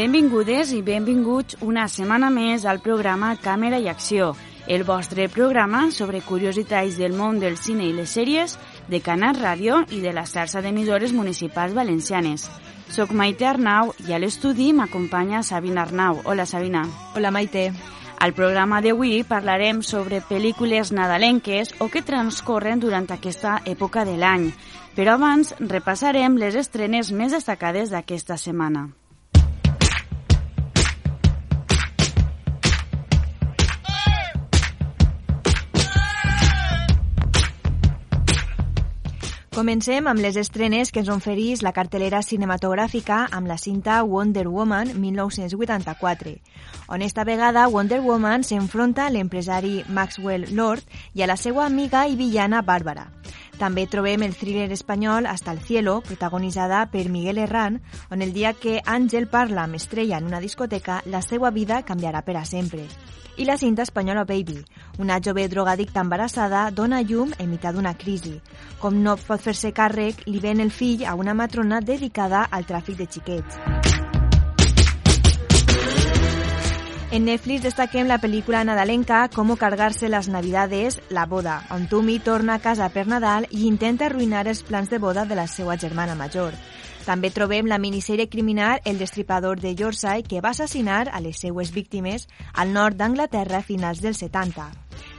Benvingudes i benvinguts una setmana més al programa Càmera i Acció, el vostre programa sobre curiositats del món del cine i les sèries de Canal Ràdio i de la xarxa d'emissores municipals valencianes. Soc Maite Arnau i a l'estudi m'acompanya Sabina Arnau. Hola, Sabina. Hola, Maite. Al programa d'avui parlarem sobre pel·lícules nadalenques o que transcorren durant aquesta època de l'any. Però abans repassarem les estrenes més destacades d'aquesta setmana. Comencem amb les estrenes que ens oferís la cartelera cinematogràfica amb la cinta Wonder Woman 1984, on esta vegada Wonder Woman s'enfronta a l'empresari Maxwell Lord i a la seva amiga i villana Bàrbara. També trobem el thriller espanyol Hasta el cielo, protagonitzada per Miguel Herrán, on el dia que Àngel parla amb Estrella en una discoteca, la seva vida canviarà per a sempre i la cinta espanyola Baby. Una jove drogadicta embarassada dona llum en mitjà d'una crisi. Com no pot fer-se càrrec, li ven el fill a una matrona dedicada al tràfic de xiquets. En Netflix destaquem la pel·lícula nadalenca Cómo cargarse las navidades, La boda, on Tumi torna a casa per Nadal i intenta arruïnar els plans de boda de la seva germana major. També trobem la minissèrie criminal El destripador de Yorkshire que va assassinar a les seues víctimes al nord d'Anglaterra a finals dels 70.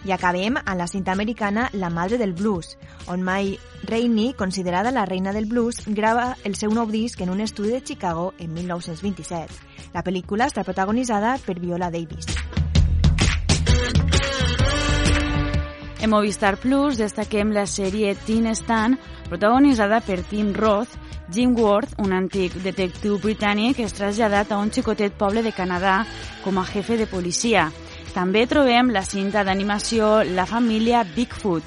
I acabem amb la cinta americana La madre del blues, on Mai Rainey, considerada la reina del blues, grava el seu nou disc en un estudi de Chicago en 1927. La pel·lícula està protagonitzada per Viola Davis. En Movistar Plus destaquem la sèrie Teen Stan, protagonitzada per Tim Roth, Jim Worth, un antic detectiu britànic, és traslladat a un xicotet poble de Canadà com a jefe de policia. També trobem la cinta d'animació La família Bigfoot.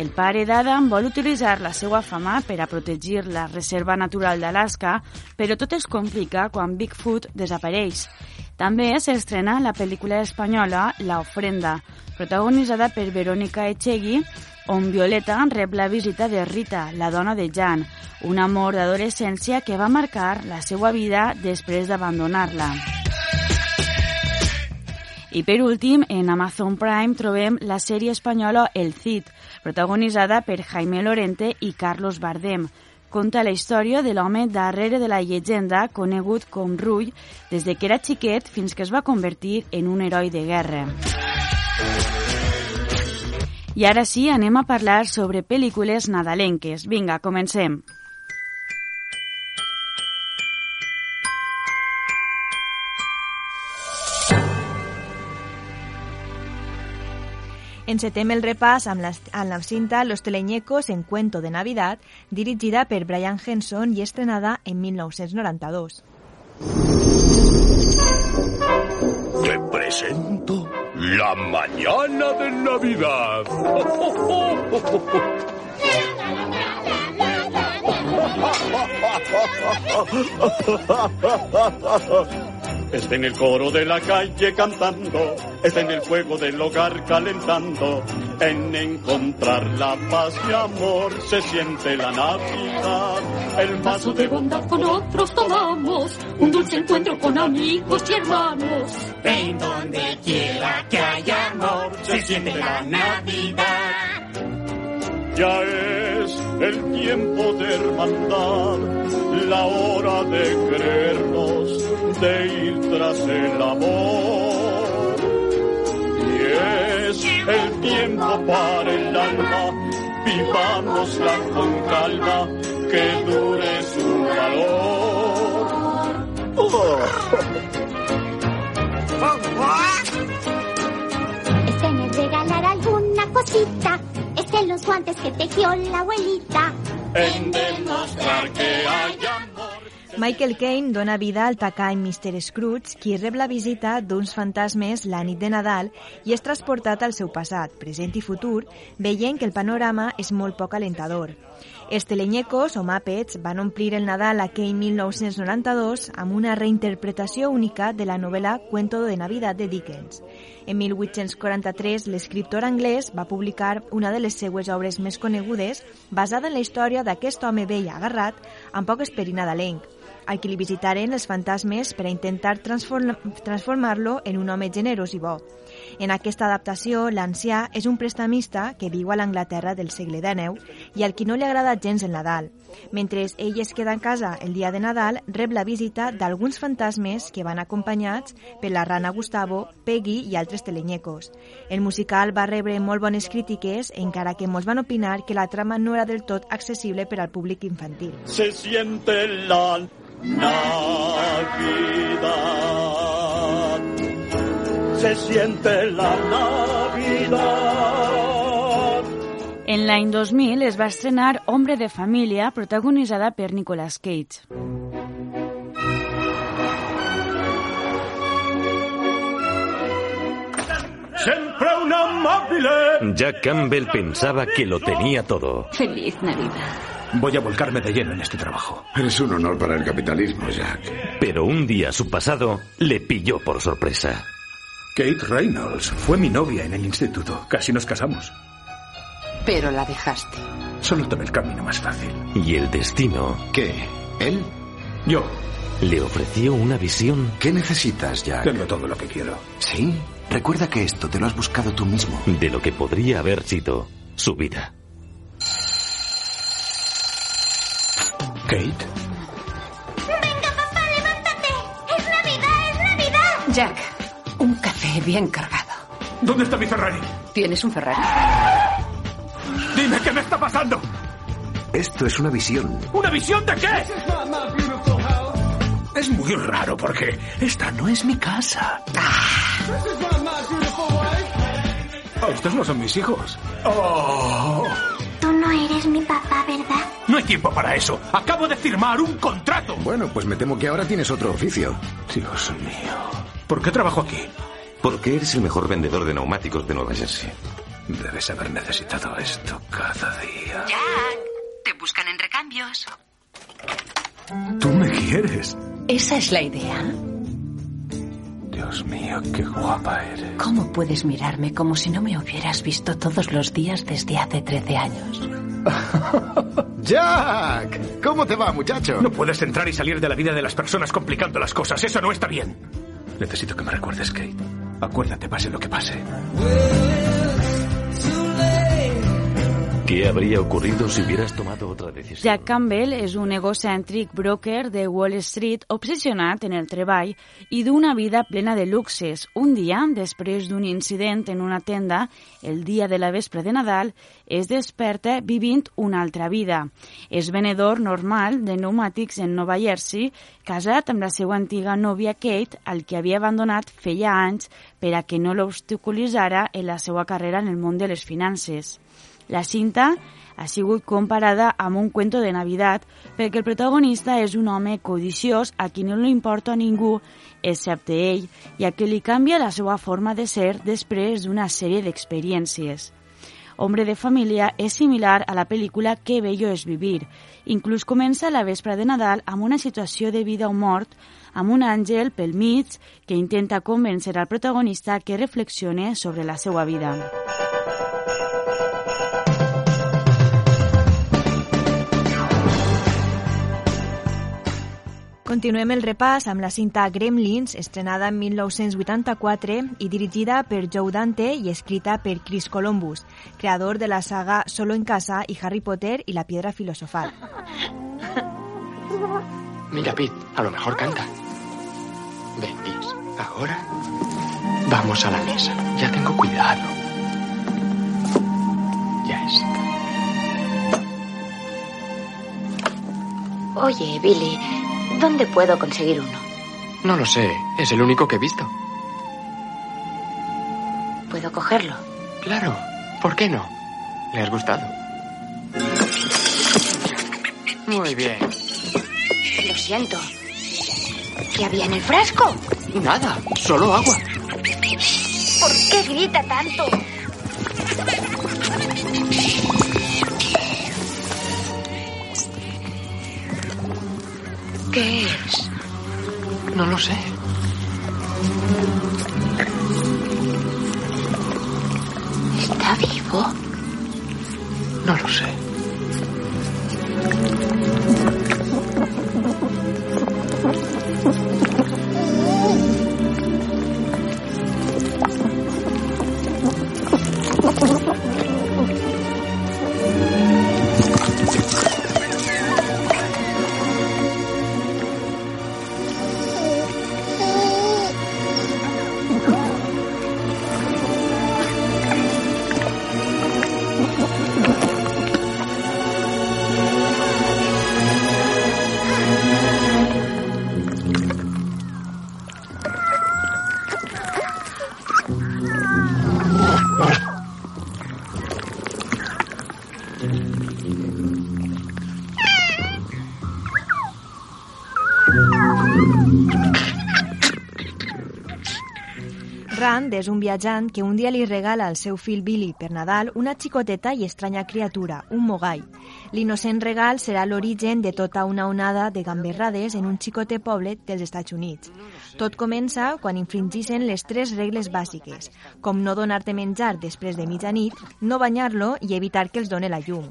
El pare d'Adam vol utilitzar la seva fama per a protegir la reserva natural d'Alaska, però tot es complica quan Bigfoot desapareix. També s'estrena la pel·lícula espanyola La ofrenda, protagonitzada per Verónica Echegui, on Violeta rep la visita de Rita, la dona de Jan, un amor d'adolescència que va marcar la seva vida després d'abandonar-la. I per últim, en Amazon Prime trobem la sèrie espanyola El Cid, protagonitzada per Jaime Lorente i Carlos Bardem. Conta la història de l'home darrere de la llegenda conegut com Rull des de que era xiquet fins que es va convertir en un heroi de guerra. I ara sí, anem a parlar sobre pel·lícules nadalenques. Vinga, comencem. Encetem el repàs amb la, amb la cinta Los teleñecos en cuento de Navidad, dirigida per Brian Henson i estrenada en 1992. Te presento la mañana de Navidad. Está en el coro de la calle cantando, está en el fuego del hogar calentando, en encontrar la paz y amor se siente la Navidad. El vaso de bondad con otros tomamos, un dulce encuentro con amigos y hermanos. En donde quiera que haya amor se siente la Navidad. Ya es el tiempo de hermandad, la hora de creernos, de ir tras el amor. Y es el tiempo para el alma, vivámosla con calma, que dure su valor. es en los guantes que tejió la abuelita. En demostrar que hay amor. Michael Caine dona vida al tacany Mr. Scrooge, qui rep la visita d'uns fantasmes la nit de Nadal i és transportat al seu passat, present i futur, veient que el panorama és molt poc alentador. Els telenyecos o Muppets van omplir el Nadal aquell 1992 amb una reinterpretació única de la novel·la Cuento de Navidad de Dickens. En 1843, l'escriptor anglès va publicar una de les seues obres més conegudes basada en la història d'aquest home vell agarrat amb poc esperit nadalenc. a qui li visitaren els fantasmes per a intentar transform transformar-lo en un home generós i bo. En aquesta adaptació, l'ancià és un prestamista que viu a l'Anglaterra del segle XIX i al qui no li agrada gens el Nadal. Mentre ell es queda en casa el dia de Nadal, rep la visita d'alguns fantasmes que van acompanyats per la rana Gustavo, Peggy i altres telenyecos. El musical va rebre molt bones crítiques, encara que molts van opinar que la trama no era del tot accessible per al públic infantil. Se siente la Navidad. Se siente la Navidad. En l'any 2000 es va estrenar Hombre de Família, protagonitzada per Nicolas Cage. Siempre un amable. Jack Campbell pensaba que lo tenía todo. Feliz Navidad. Voy a volcarme de lleno en este trabajo. Es un honor para el capitalismo, Jack. Pero un día su pasado le pilló por sorpresa. Kate Reynolds fue mi novia en el instituto. Casi nos casamos. Pero la dejaste. Solo tomé el camino más fácil. Y el destino ¿Qué? ¿Él? Yo le ofreció una visión ¿Qué necesitas, Jack? tengo todo lo que quiero. ¿Sí? Recuerda que esto te lo has buscado tú mismo. de lo que podría haber sido su vida. Kate, Venga, papá, levántate. Es Navidad, es Navidad. Jack, bien cargado. ¿dónde está mi Ferrari? ¿Tienes un Ferrari? Dime qué me está pasando. Esto es una visión. ¿Una visión de qué? Es muy raro porque esta no es mi casa. Oh, estos no son mis hijos. Oh, Tú no eres mi papá, ¿verdad? no hay tiempo para eso. Acabo de firmar un contrato. Bueno, pues me temo que ahora tienes otro oficio. Dios mío. ¿Por qué trabajo aquí? Porque eres el mejor vendedor de neumáticos de Nueva Jersey. Debes haber necesitado esto cada día. Jack, te buscan en recambios. ¿Tú me quieres? Esa es la idea. Dios mío, qué guapa eres. ¿Cómo puedes mirarme como si no me hubieras visto todos los días desde hace 13 años? Jack, ¿cómo te va, muchacho? No puedes entrar y salir de la vida de las personas complicando las cosas. Eso no está bien. Necesito que me recuerdes, Kate. Acuérdate, pase lo que pase. ¿Qué habría ocurrido si hubieras tomado otra decisión? Jack Campbell és un egocèntric broker de Wall Street obsessionat en el treball i d'una vida plena de luxes. Un dia, després d'un incident en una tenda, el dia de la vespre de Nadal, es desperta vivint una altra vida. És venedor normal de pneumàtics en Nova Jersey, casat amb la seva antiga nòvia Kate, al que havia abandonat feia anys per a que no l'obstaculitzara en la seva carrera en el món de les finances. La cinta ha sigut comparada amb un cuento de Navidad perquè el protagonista és un home codiciós a qui no li importa ningú excepte ell i a qui li canvia la seva forma de ser després d'una sèrie d'experiències. Hombre de família és similar a la pel·lícula Que bello és vivir. Inclús comença la vespre de Nadal amb una situació de vida o mort amb un àngel pel mig que intenta convèncer al protagonista que reflexione sobre la seva vida. Continuem el repàs amb la cinta Gremlins, estrenada en 1984 i dirigida per Joe Dante i escrita per Chris Columbus, creador de la saga Solo en casa y Harry Potter y la piedra filosofal. Mira, Pete, a lo mejor canta. Ven, Liz, ahora vamos a la mesa. Ya tengo cuidado. Ya está. Oye, Billy, ¿dónde puedo conseguir uno? No lo sé, es el único que he visto. ¿Puedo cogerlo? Claro, ¿por qué no? ¿Le has gustado? Muy bien. Lo siento. ¿Qué había en el frasco? Nada, solo agua. ¿Por qué grita tanto? Rand és un viatjant que un dia li regala al seu fill Billy per Nadal una xicoteta i estranya criatura, un mogai. L'innocent regal serà l'origen de tota una onada de gamberrades en un xicote poble dels Estats Units. Tot comença quan infringissin les tres regles bàsiques, com no donar-te menjar després de mitjanit, no banyar-lo i evitar que els doni la llum.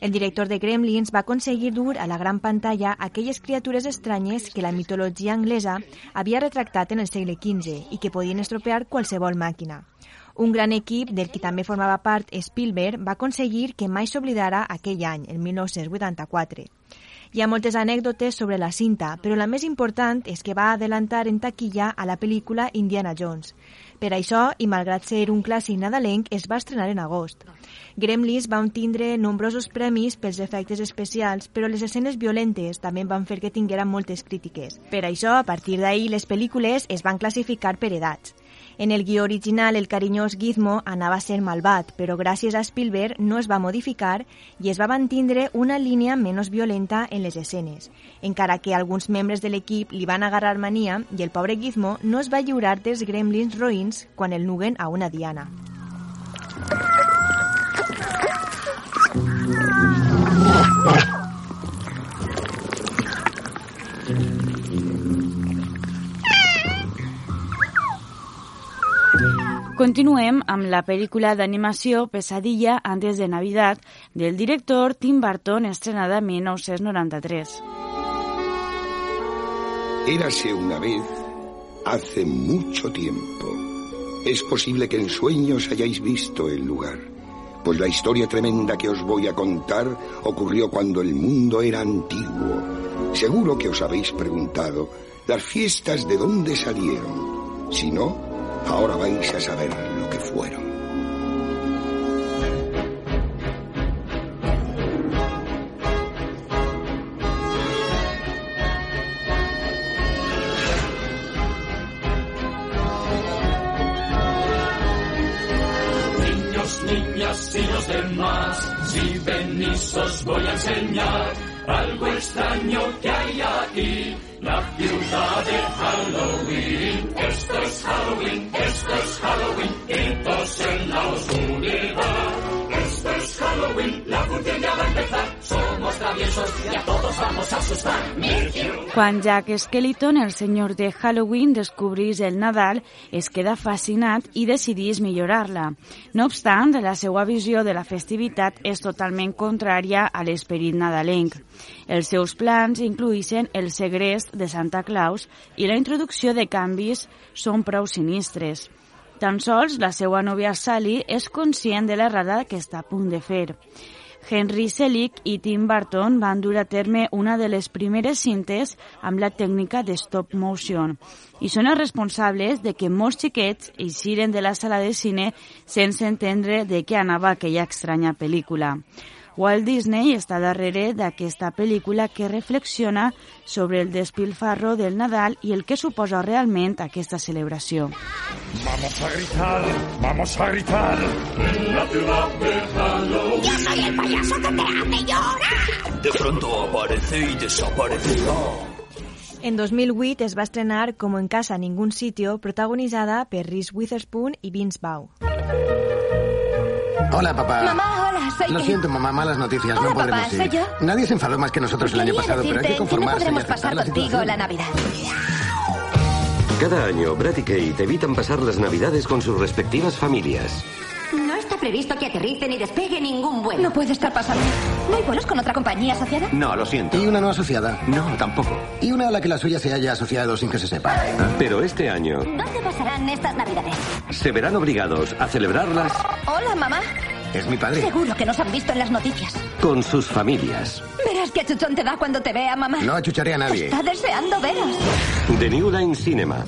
El director de Gremlins va aconseguir dur a la gran pantalla aquelles criatures estranyes que la mitologia anglesa havia retractat en el segle XV i que podien estropear qualsevol màquina. Un gran equip del que també formava part Spielberg va aconseguir que mai s'oblidara aquell any, el 1984. Hi ha moltes anècdotes sobre la cinta, però la més important és que va adelantar en taquilla a la pel·lícula Indiana Jones. Per això, i malgrat ser un clàssic nadalenc, es va estrenar en agost. Gremlins va tindre nombrosos premis pels efectes especials, però les escenes violentes també van fer que tingueren moltes crítiques. Per això, a partir d'ahir, les pel·lícules es van classificar per edats. En el guió original, el carinyós Gizmo anava a ser malvat, però gràcies a Spielberg no es va modificar i es va mantindre una línia menys violenta en les escenes, encara que alguns membres de l'equip li van agarrar mania i el pobre Gizmo no es va lliurar dels gremlins roïns quan el nuguen a una diana. Continuem amb la pel·lícula d'animació Pesadilla antes de Navidad del director Tim Burton estrenada en 1993. Érase una vez, hace mucho tiempo. Es posible que en sueños hayáis visto el lugar, pues la historia tremenda que os voy a contar ocurrió cuando el mundo era antiguo. Seguro que os habéis preguntado, ¿las fiestas de dónde salieron? Si no, ahora vais a saber lo que fueron. Niños, niñas y los demás, si venís os voy a enseñar algo extraño que hay aquí, la ciudad de Halloween. La oscuridad. Esto es Halloween, la función va a empezar, somos traviesos y a todos vamos a asustar. Quan Jack Skellington, el senyor de Halloween, descobrís el Nadal, es queda fascinat i decidís millorar-la. No obstant, la seva visió de la festivitat és totalment contrària a l'esperit nadalenc. Els seus plans incluïssin el segrest de Santa Claus i la introducció de canvis són prou sinistres. Tan sols la seva nòvia Sally és conscient de l'errada que està a punt de fer. Henry Selick i Tim Burton van dur a terme una de les primeres cintes amb la tècnica de stop motion i són els responsables de que molts xiquets eixiren de la sala de cine sense entendre de què anava aquella estranya pel·lícula. Walt Disney està darrere d'aquesta pel·lícula que reflexiona sobre el despilfarro del Nadal i el que suposa realment aquesta celebració. Vamos a gritar, vamos a gritar. En la ciudad de Halloween. Yo soy el payaso que te hace llorar. De pronto aparece y desaparecerá. En 2008 es va estrenar Como en casa ningún sitio, protagonitzada per Reese Witherspoon i Vince Vaughn. Hola, papá. Mamá, soy Lo yo. siento, mamá, malas noticias. Hola, no podremos papá, ir. soy yo. Nadie se enfadó más que nosotros el año pasado, pero hay que que no conformarse y podremos pasar la contigo situación. la Navidad. Cada año, Brad y Kate evitan pasar las Navidades con sus respectivas familias. No está previsto que aterrice ni despegue ningún vuelo. No puede estar pasando. ¿No hay vuelos con otra compañía asociada? No, lo siento. ¿Y una no asociada? No, tampoco. ¿Y una a la que la suya se haya asociado sin que se sepa? Pero este año ¿Dónde pasarán estas navidades? se verán obligados a celebrarlas Hola, mamá. Es mi padre. Seguro que nos han visto en las noticias. con sus familias. Verás qué chuchón te da cuando te vea, mamá. No achucharé a nadie. Está deseando veros. The New Line Cinema.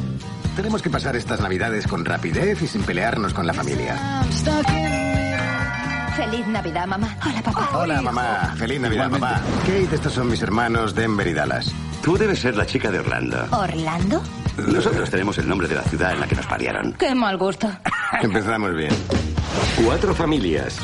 Tenemos que pasar estas navidades con rapidez y sin pelearnos con la familia. Feliz Navidad, mamá. Hola, papá. Hola, mamá. Feliz Navidad, papá. Kate, estos son mis hermanos Denver y Dallas. Tú debes ser la chica de Orlando. ¿Orlando? Nosotros tenemos el nombre de la ciudad en la que nos pariaron. Qué mal gusto. Empezamos bien. Cuatro familias.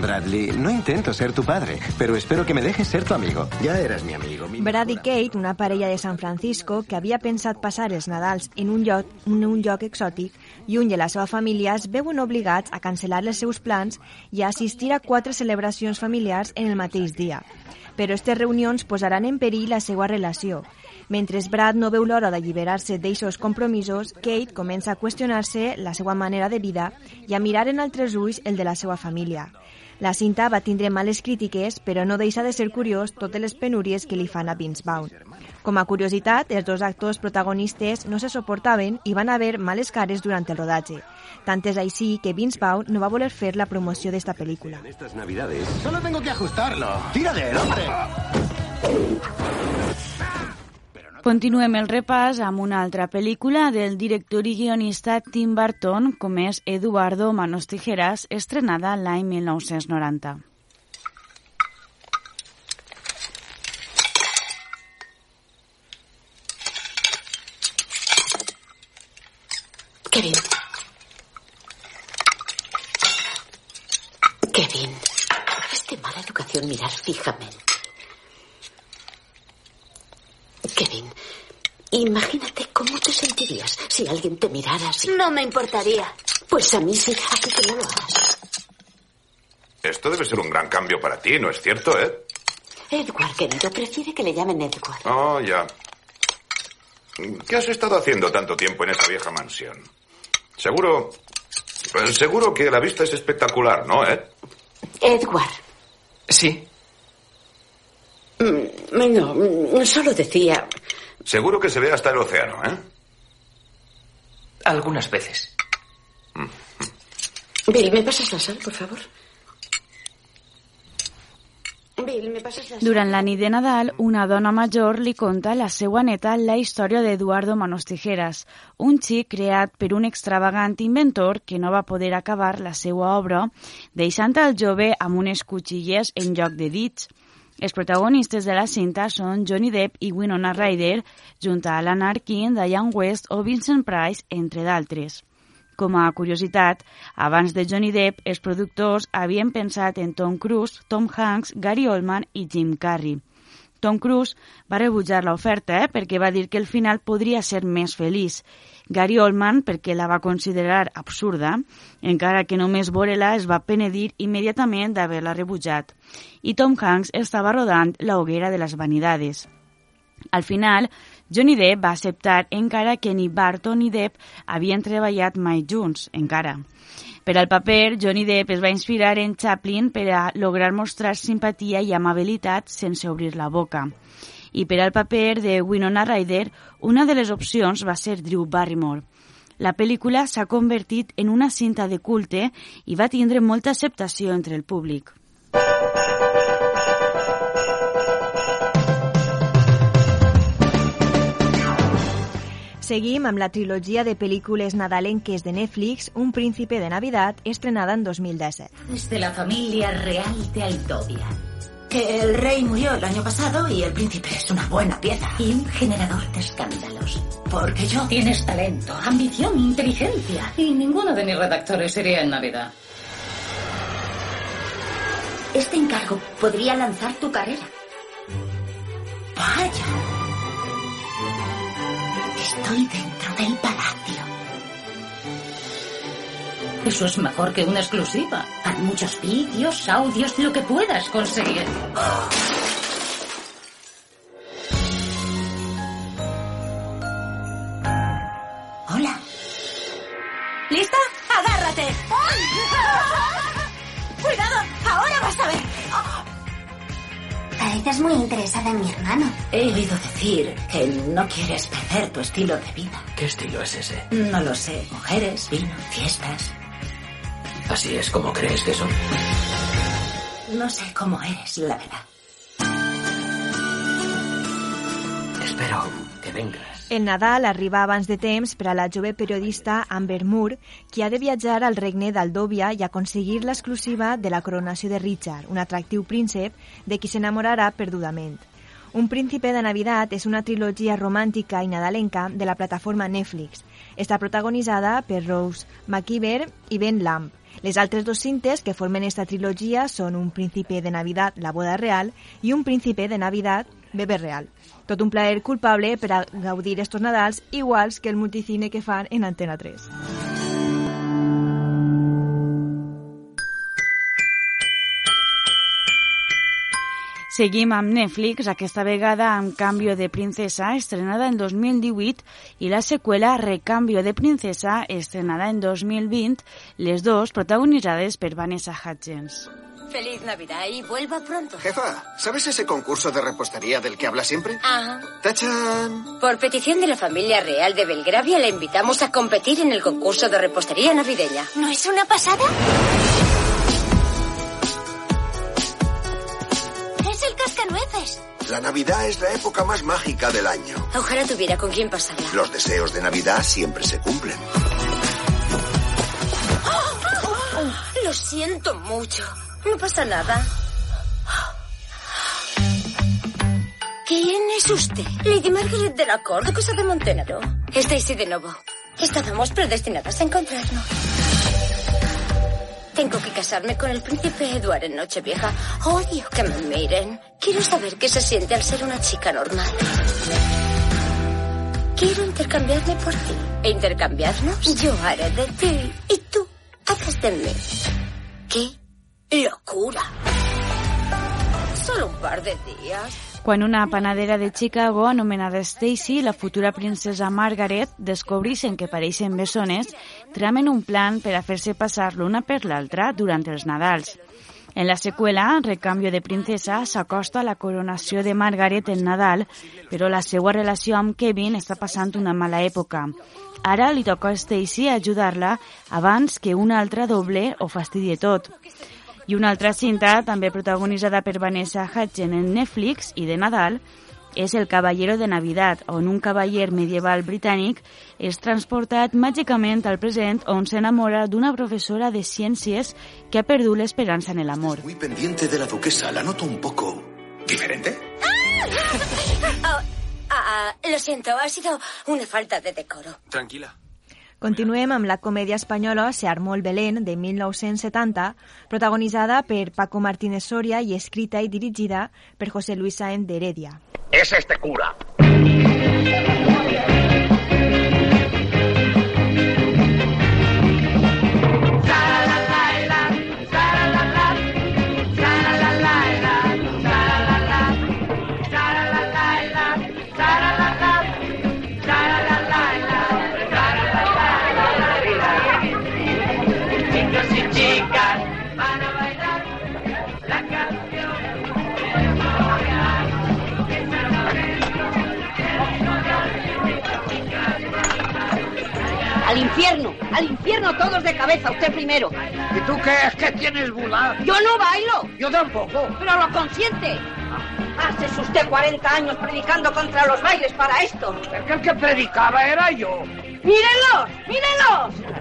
Bradley, no intento ser tu padre, pero espero que me dejes ser tu amigo. Ja eres mi amigo. Mi... Brad i Kate, una parella de San Francisco que havia pensat passar els Nadals en un lloc, en un lloc exòtic, lluny de la seva família, es veuen obligats a cancel·lar els seus plans i a assistir a quatre celebracions familiars en el mateix dia. Però aquestes reunions posaran en perill la seva relació. Mentre Brad no veu l'hora d'alliberar-se d'eixos compromisos, Kate comença a qüestionar-se la seva manera de vida i a mirar en altres ulls el de la seva família. La cinta va tindre males crítiques, però no deixa de ser curiós totes les penúries que li fan a Vaughn. Com a curiositat, els dos actors protagonistes no se soportaven i van haver males cares durant el rodatge. Tant és així que Vaughn no va voler fer la promoció d'esta pel·lícula. Navidades. Solo tengo que ajustarlo. Tira de él, hombre. Continuem el repàs amb una altra pel·lícula del director i guionista Tim Burton, com és Eduardo Manos Tijeras, estrenada l'any 1990. Kevin. Kevin. Es de mala educación mirar fijamente. Kevin, imagínate cómo te sentirías si alguien te mirara así. No me importaría. Pues a mí sí, así que no lo hagas. Esto debe ser un gran cambio para ti, ¿no es cierto, Ed? Edward, querido, prefiere que le llamen Edward. Oh, ya. ¿Qué has estado haciendo tanto tiempo en esta vieja mansión? Seguro. eh, Seguro que la vista es espectacular, ¿no, Ed? Edward. Sí. No, solo decía. Seguro que se ve hasta el océano, ¿eh? Algunas veces. Bill, ¿me pasas la sal, por favor? Bill, ¿me pasas la sal? Durant la nit de Nadal, una dona major li conta a la seva neta la història d'Eduardo Manos Tijeras, un xic creat per un extravagant inventor que no va poder acabar la seva obra, deixant al jove amb unes cuchilles en lloc de dits. Els protagonistes de la cinta són Johnny Depp i Winona Ryder, junt a Alan Arkin, Diane West o Vincent Price, entre d'altres. Com a curiositat, abans de Johnny Depp, els productors havien pensat en Tom Cruise, Tom Hanks, Gary Oldman i Jim Carrey. Tom Cruise va rebutjar l'oferta eh, perquè va dir que el final podria ser més feliç. Gary Oldman perquè la va considerar absurda, encara que només veure-la es va penedir immediatament d'haver-la rebutjat. I Tom Hanks estava rodant La hoguera de les vanidades. Al final, Johnny Depp va acceptar encara que ni Barton ni Depp havien treballat mai junts, encara. Per al paper, Johnny Depp es va inspirar en Chaplin per a lograr mostrar simpatia i amabilitat sense obrir la boca. I per al paper de Winona Ryder, una de les opcions va ser Drew Barrymore. La pel·lícula s'ha convertit en una cinta de culte i va tindre molta acceptació entre el públic. Seguim amb la trilogia de pel·lícules nadalenques de Netflix, Un príncipe de Navidad, estrenada en 2017. Desde la familia real de Aldovia. Que el rey murió el año pasado y el príncipe es una buena pieza. Y un generador de escándalos. Porque yo tienes talento, ambición, inteligencia. Y ninguno de mis redactores iría en Navidad. Este encargo podría lanzar tu carrera. Vaya. Estoy dentro del palacio. Eso es mejor que una exclusiva. Hay muchos vídeos, audios, lo que puedas conseguir. Hola. ¿Lista? ¡Agárrate! ¡Cuidado! ¡Ahora vas a ver! Pareces muy interesada en mi hermano. He oído decir que no quieres perder tu estilo de vida. ¿Qué estilo es ese? No lo sé. Mujeres, vino, fiestas. ¿Así es como crees que son? No sé cómo eres, la verdad. Espero que vengas. El Nadal arriba abans de temps per a la jove periodista Amber Moore, qui ha de viatjar al regne d'Aldovia i aconseguir l'exclusiva de la coronació de Richard, un atractiu príncep de qui s'enamorarà perdudament. Un príncipe de Navidad és una trilogia romàntica i nadalenca de la plataforma Netflix. Està protagonitzada per Rose McIver i Ben Lamb. Les altres dos cintes que formen esta trilogia són Un príncipe de Navidad, la boda real, i Un príncipe de Navidad, bebé real. Tot un plaer culpable per a gaudir estos Nadals iguals que el multicine que fan en Antena 3. Seguim amb Netflix, aquesta vegada amb Cambio de Princesa, estrenada en 2018, i la seqüela Recambio de Princesa, estrenada en 2020, les dos protagonitzades per Vanessa Hudgens. Feliz Navidad y vuelva pronto. Jefa, ¿sabes ese concurso de repostería del que habla siempre? Ajá. ¡Tachan! Por petición de la familia real de Belgravia le invitamos a competir en el concurso de repostería navideña. ¿No es una pasada? La Navidad es la época más mágica del año. Ojalá tuviera con quién pasarla. Los deseos de Navidad siempre se cumplen. Lo siento mucho. No pasa nada. ¿Quién es usted? Lady Margaret de la Corte, cosa de Montenegro. Stacy de nuevo. Estábamos predestinadas a encontrarnos. Tengo que casarme con el príncipe Edward en Nochevieja. Odio que me miren. Quiero saber qué se siente al ser una chica normal. Quiero intercambiarme por ti. ¿E intercambiarnos? Yo haré de ti y tú hagas de mí. ¿Qué locura! Solo un par de días. Quan una panadera de Chicago, anomenada Stacy, la futura princesa Margaret, descobreixen que pareixen bessones, tramen un plan per a fer-se passar l'una per l'altra durant els Nadals. En la seqüela, Recambio de Princesa s'acosta a la coronació de Margaret en Nadal, però la seva relació amb Kevin està passant una mala època. Ara li toca a Stacy ajudar-la abans que una altra doble ho fastidie tot. I una altra cinta, també protagonitzada per Vanessa Hudgens en Netflix i de Nadal, és El Caballero de Navidad, on un cavaller medieval britànic és transportat màgicament al present on s'enamora d'una professora de ciències que ha perdut l'esperança en l'amor. Muy pendiente de la duquesa, la noto un poco diferente. Oh, ah, lo siento, ha sido una falta de decoro. Tranquila. Continuem amb la comèdia espanyola Se armó el Belén, de 1970, protagonitzada per Paco Martínez Soria i escrita i dirigida per José Luis Sáenz de Heredia. Es este cura. Al infierno, al infierno todos de cabeza, usted primero. ¿Y tú qué es que tienes bula? Yo no bailo, Yo tampoco. pero lo consiente. Hace usted 40 años predicando contra los bailes para esto. Es que el que predicaba era yo. ¡Mírenlos! ¡Mírenlos!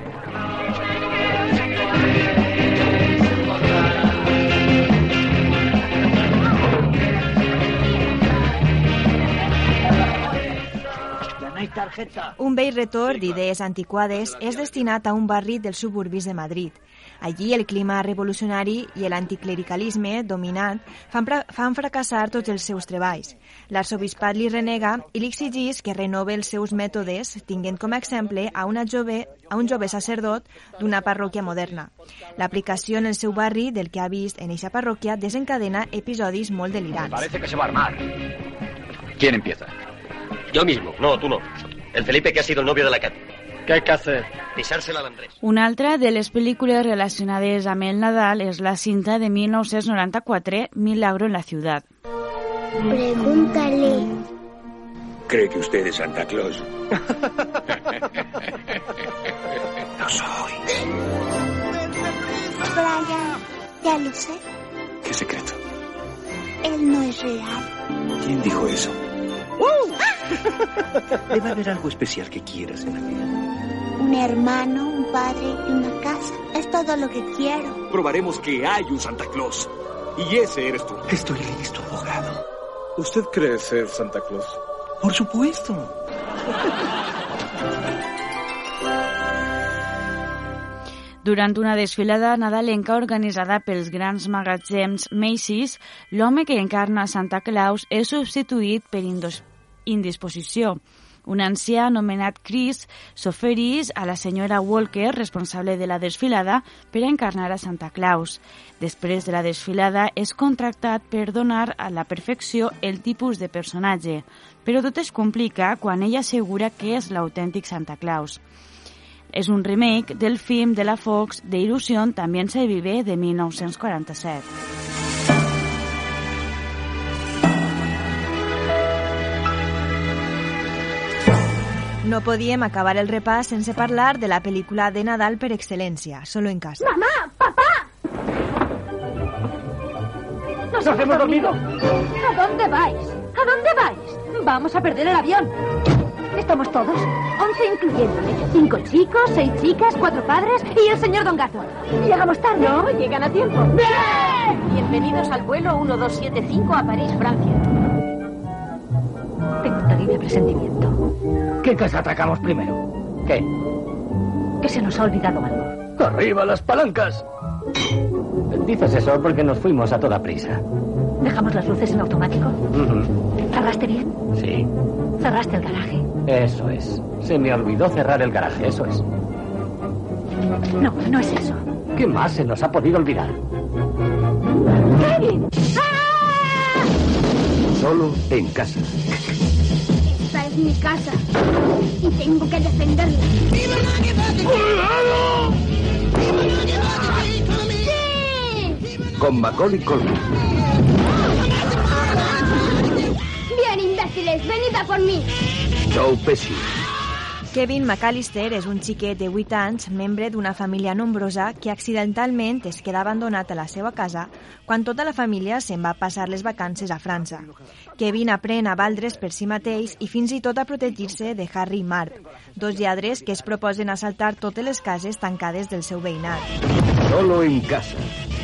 Tarjeta. Un vell retorn d'idees antiquades és destinat a un barri dels suburbis de Madrid. Allí el clima revolucionari i l'anticlericalisme dominant fan, fan fracassar tots els seus treballs. L'arsobispat li renega i li exigeix que renove els seus mètodes, tinguent com a exemple a, una jove, a un jove sacerdot d'una parròquia moderna. L'aplicació en el seu barri del que ha vist en eixa parròquia desencadena episodis molt delirants. Parece que se va a armar. ¿Quién empieza? Yo mismo. No, tú no. El Felipe que ha sido el novio de la Cat. ¿Qué hay que hacer? Pisársela al Andrés. Una altra de les pel·lícules relacionades amb el Nadal és la cinta de 1994, Milagro en la ciudad. Pregúntale. ¿Cree que usted es Santa Claus? No soy. Brian, ya lo sé. ¿Qué secreto? Él no es real. ¿Quién dijo eso? Debe haber algo especial que quieras en la vida. Un hermano, un padre y una casa. Es todo lo que quiero. Probaremos que hay un Santa Claus. Y ese eres tú. Estoy listo, abogado. ¿Usted cree ser Santa Claus? Por supuesto. Durant una desfilada nadalenca organitzada pels grans magatzems Macy's, l'home que encarna Santa Claus és substituït per indos- indisposició. Un ancià anomenat Chris s'oferís a la senyora Walker, responsable de la desfilada, per encarnar a Santa Claus. Després de la desfilada és contractat per donar a la perfecció el tipus de personatge, però tot es complica quan ella assegura que és l'autèntic Santa Claus. És un remake del film de la Fox de Ilusión también se vive de 1947. No podíem acabar el repàs sense parlar de la pel·lícula de Nadal per excel·lència, Solo en casa. ¡Mamá! ¡Papá! ¡Nos hemos dormido! ¿A dónde vais? ¿A dónde vais? Vamos a perder el avión. ¿Estamos todos? Once incluyéndome. Cinco chicos, seis chicas, cuatro padres y el señor Don Gato. ¿Llegamos tarde? No, llegan a tiempo. Bienvenidos al vuelo 1275 a París, Francia. Terrible presentimiento. ¿Qué casa atacamos primero? ¿Qué? Que se nos ha olvidado algo. ¡Arriba las palancas! Dices eso porque nos fuimos a toda prisa. ¿Dejamos las luces en automático? Ujú. ¿Cerraste bien? Sí, ¿Cerraste el garaje? eso es. Se me olvidó cerrar el garaje, eso es. No, no es eso. ¿Qué más se nos ha podido olvidar? ¡Kevin! Solo en casa. Es mi casa. Y tengo que defenderla. ¡Sí! Con Macaulay Culkin. Bien, imbéciles, venid a por mí. Joe Pesci. Kevin McAllister és un xiquet de 8 anys, membre d'una família nombrosa que accidentalment es queda abandonat a la seva casa quan tota la família se'n va passar les vacances a França. Kevin aprèn a valdre's per si mateix i fins i tot a protegir-se de Harry i Mark, dos lladres que es proposen assaltar totes les cases tancades del seu veïnat. Solo en casa.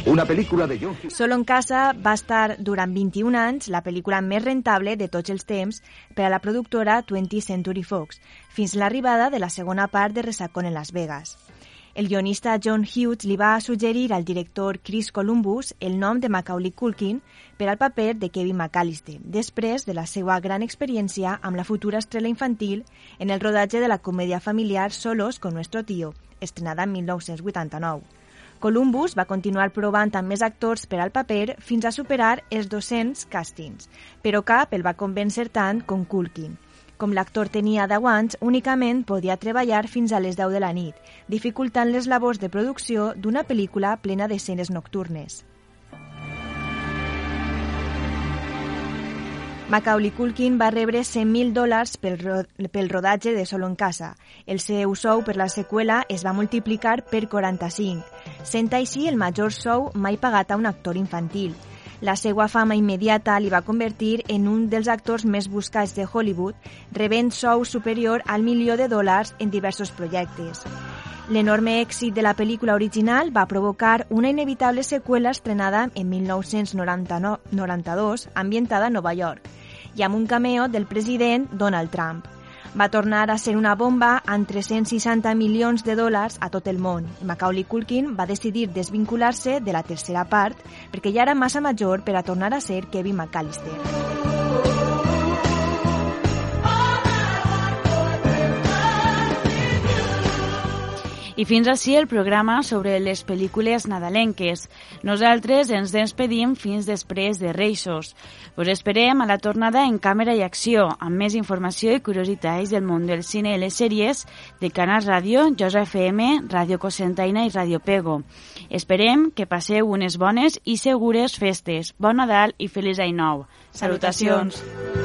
Una película de John. Solo en casa va estar durant 21 anys la pel·lícula més rentable de tots els temps per a la productora 20th Century Fox, fins l'arribada de la segona part de Resacón en Las Vegas. El guionista John Hughes li va suggerir al director Chris Columbus el nom de Macaulay Culkin per al paper de Kevin McAllister, després de la seva gran experiència amb la futura estrella infantil en el rodatge de la comèdia familiar Solos con nuestro tío, estrenada en 1989. Columbus va continuar provant amb més actors per al paper fins a superar els 200 càstings, però cap el va convèncer tant com Culkin. Com l'actor tenia 10 anys, únicament podia treballar fins a les 10 de la nit, dificultant les labors de producció d'una pel·lícula plena d'escenes nocturnes. Macaulay Culkin va rebre 100.000 dòlars pel, ro pel rodatge de Solo en casa. El seu sou per la seqüela es va multiplicar per 45, sent així el major sou mai pagat a un actor infantil. La seva fama immediata li va convertir en un dels actors més buscats de Hollywood, rebent sou superior al milió de dòlars en diversos projectes. L'enorme èxit de la pel·lícula original va provocar una inevitable seqüela estrenada en 1992, ambientada a Nova York, i amb un cameo del president Donald Trump. Va tornar a ser una bomba amb 360 milions de dòlars a tot el món. Macaulay Culkin va decidir desvincular-se de la tercera part perquè ja era massa major per a tornar a ser Kevin McAllister. I fins així el programa sobre les pel·lícules nadalenques. Nosaltres ens despedim fins després de Reixos. Us esperem a la tornada en càmera i acció, amb més informació i curiositats del món del cine i les sèries de Canal Ràdio, Josa FM, Ràdio Cosentaina i Ràdio Pego. Esperem que passeu unes bones i segures festes. Bon Nadal i feliç any nou. Salutacions. Salutacions.